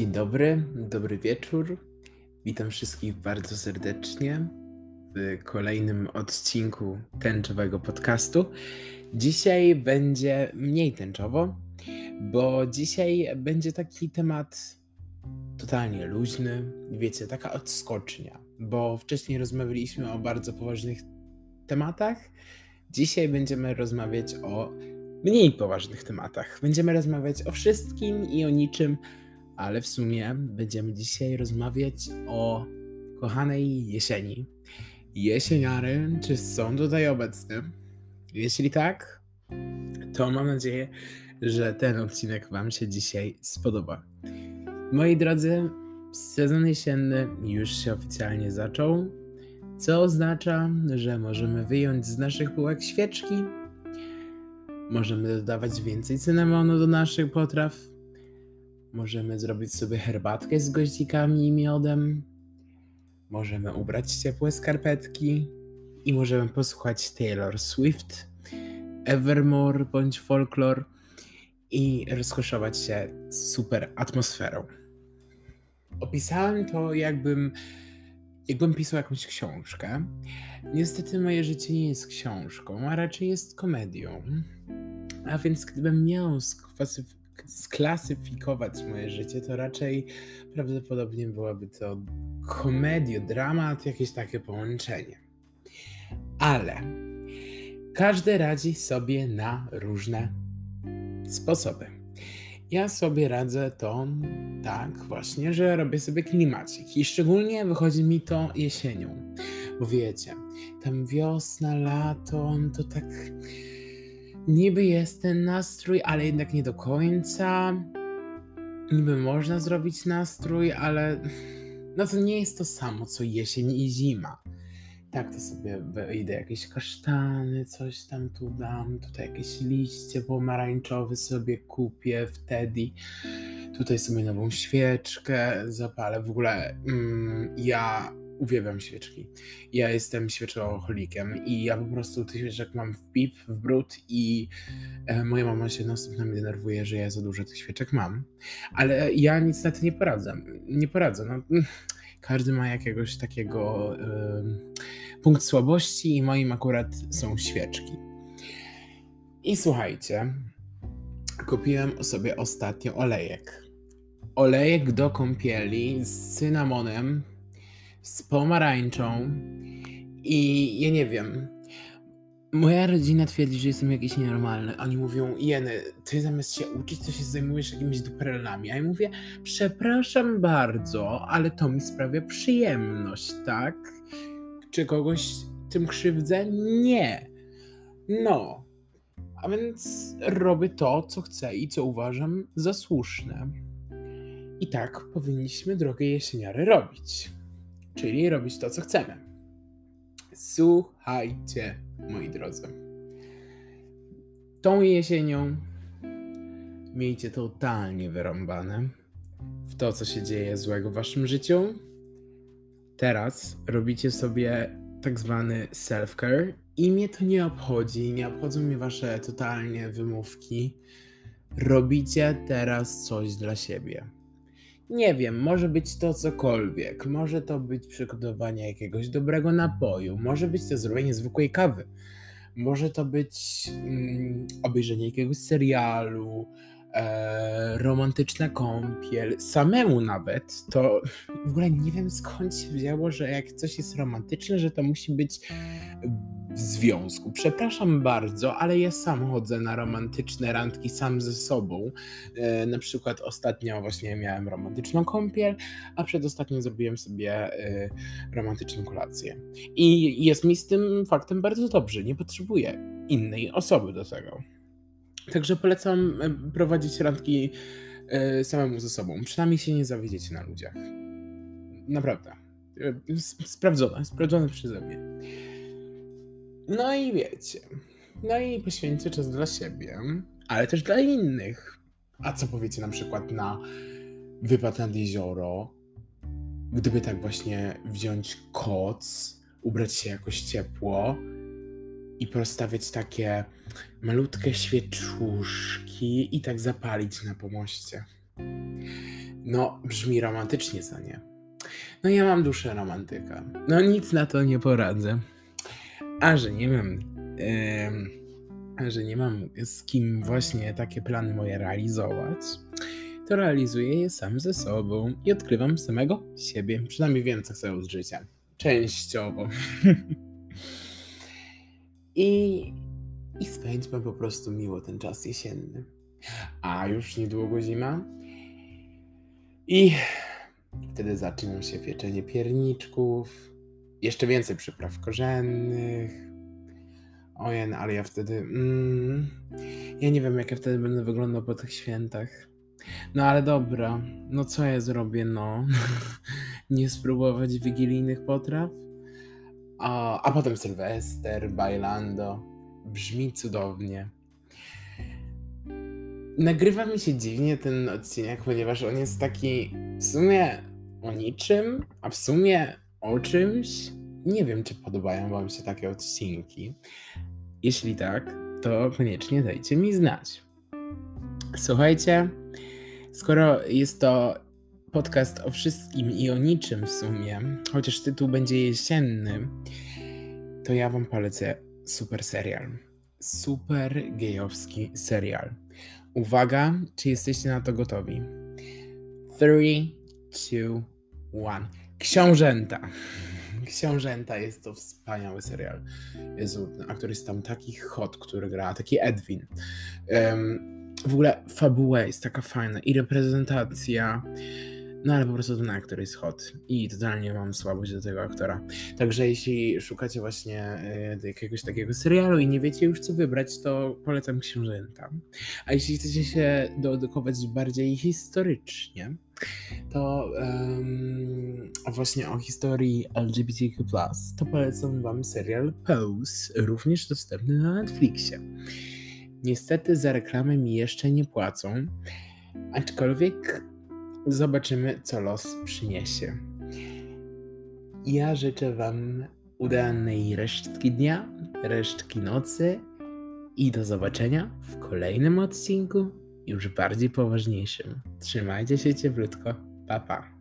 Dzień dobry, dobry wieczór. Witam wszystkich bardzo serdecznie w kolejnym odcinku tęczowego podcastu. Dzisiaj będzie mniej tęczowo, bo dzisiaj będzie taki temat totalnie luźny, wiecie, taka odskocznia, bo wcześniej rozmawialiśmy o bardzo poważnych tematach. Dzisiaj będziemy rozmawiać o mniej poważnych tematach. Będziemy rozmawiać o wszystkim i o niczym, ale w sumie będziemy dzisiaj rozmawiać o kochanej jesieni. Jesieniary, czy są tutaj obecne? Jeśli tak, to mam nadzieję, że ten odcinek Wam się dzisiaj spodoba. Moi drodzy, sezon jesienny już się oficjalnie zaczął, co oznacza, że możemy wyjąć z naszych półek świeczki, możemy dodawać więcej cynamonu do naszych potraw, możemy zrobić sobie herbatkę z goździkami i miodem, możemy ubrać ciepłe skarpetki i możemy posłuchać Taylor Swift, Evermore bądź Folklore i rozkoszować się super atmosferą. Opisałem to, jakbym, jakbym pisał jakąś książkę. Niestety, moje życie nie jest książką, a raczej jest komedią. A więc, gdybym miał sklasyfikować moje życie, to raczej prawdopodobnie byłaby to komedia, dramat, jakieś takie połączenie. Ale każdy radzi sobie na różne sposoby. Ja sobie radzę to tak właśnie, że robię sobie klimacik i szczególnie wychodzi mi to jesienią. Bo wiecie, tam wiosna, lato, to tak niby jest ten nastrój, ale jednak nie do końca. Niby można zrobić nastrój, ale no to nie jest to samo co jesień i zima. Tak, to sobie wejdę jakieś kasztany, coś tam tu dam, tutaj jakieś liście pomarańczowe sobie kupię wtedy. Tutaj sobie nową świeczkę zapalę. W ogóle mm, ja uwielbiam świeczki. Ja jestem świeczocholikiem i ja po prostu tych świeczek mam w pip, w brud i e, moja mama się następnie mnie denerwuje, że ja za dużo tych świeczek mam. Ale ja nic na to nie poradzę. Nie poradzę. No, każdy ma jakiegoś takiego y, punkt słabości i moim akurat są świeczki. I słuchajcie, kupiłem sobie ostatnio olejek. Olejek do kąpieli z cynamonem, z pomarańczą i ja nie wiem. Moja rodzina twierdzi, że jestem jakiś nienormalny. Oni mówią, Jeny, ty zamiast się uczyć, to się zajmujesz jakimiś duperelami. A ja mówię, przepraszam bardzo, ale to mi sprawia przyjemność, tak? Czy kogoś tym krzywdzę? Nie. No. A więc robię to, co chcę i co uważam za słuszne. I tak powinniśmy, drogie jesieniary, robić czyli robić to, co chcemy. Słuchajcie, moi drodzy. Tą jesienią miejcie totalnie wyrąbane w to, co się dzieje złego w waszym życiu. Teraz robicie sobie tak zwany self-care i mnie to nie obchodzi, nie obchodzą mnie wasze totalnie wymówki. Robicie teraz coś dla siebie nie wiem, może być to cokolwiek. Może to być przygotowanie jakiegoś dobrego napoju, może być to zrobienie zwykłej kawy, może to być mm, obejrzenie jakiegoś serialu, e, romantyczna kąpiel, samemu nawet. To w ogóle nie wiem skąd się wzięło, że jak coś jest romantyczne, że to musi być w związku. Przepraszam bardzo, ale ja sam chodzę na romantyczne randki sam ze sobą. E, na przykład ostatnio właśnie miałem romantyczną kąpiel, a przedostatnio zrobiłem sobie e, romantyczną kolację. I jest mi z tym faktem bardzo dobrze. Nie potrzebuję innej osoby do tego. Także polecam e, prowadzić randki samemu ze sobą. Przynajmniej się nie zawiedziecie na ludziach. Naprawdę. Sprawdzone, sprawdzone przeze mnie. No i wiecie. No i poświęćcie czas dla siebie, ale też dla innych. A co powiecie na przykład na wypad nad jezioro? Gdyby tak właśnie wziąć koc, ubrać się jakoś ciepło i prostawiać takie malutkie świeczuszki i tak zapalić na pomoście. No, brzmi romantycznie, co nie? No ja mam duszę romantyka. No nic na to nie poradzę. A że nie mam... Yy, że nie mam z kim właśnie takie plany moje realizować, to realizuję je sam ze sobą i odkrywam samego siebie. Przynajmniej wiem, co chcę od życia. Częściowo. I, I spędźmy po prostu miło ten czas jesienny. A już niedługo zima. I wtedy zaczyna się pieczenie pierniczków, jeszcze więcej przypraw korzennych. Ojen, ale ja wtedy. Mm, ja nie wiem, jak ja wtedy będę wyglądał po tych świętach. No ale dobra, no co ja zrobię, no? nie spróbować wigilijnych potraw? A, a potem Sylwester, Bailando. Brzmi cudownie. Nagrywa mi się dziwnie ten odcinek, ponieważ on jest taki w sumie o niczym, a w sumie o czymś. Nie wiem, czy podobają Wam się takie odcinki. Jeśli tak, to koniecznie dajcie mi znać. Słuchajcie, skoro jest to podcast o wszystkim i o niczym w sumie, chociaż tytuł będzie jesienny, to ja Wam polecę super serial. Super gejowski serial. Uwaga, czy jesteście na to gotowi? 3, 2, 1. Książęta. Książęta jest to wspaniały serial. Jezu, aktor jest tam taki hot, który gra, taki Edwin. Um, w ogóle fabuła jest taka fajna i reprezentacja. No ale po prostu ten aktor jest hot i totalnie mam słabość do tego aktora. Także jeśli szukacie właśnie y, jakiegoś takiego serialu i nie wiecie już co wybrać, to polecam Książęta. A jeśli chcecie się doedukować bardziej historycznie, to um, właśnie o historii LGBTQ+, to polecam wam serial Pose, również dostępny na Netflixie. Niestety za reklamę mi jeszcze nie płacą, aczkolwiek Zobaczymy, co los przyniesie. Ja życzę Wam udanej resztki dnia, resztki nocy i do zobaczenia w kolejnym odcinku, już bardziej poważniejszym. Trzymajcie się cieplutko. Pa, pa.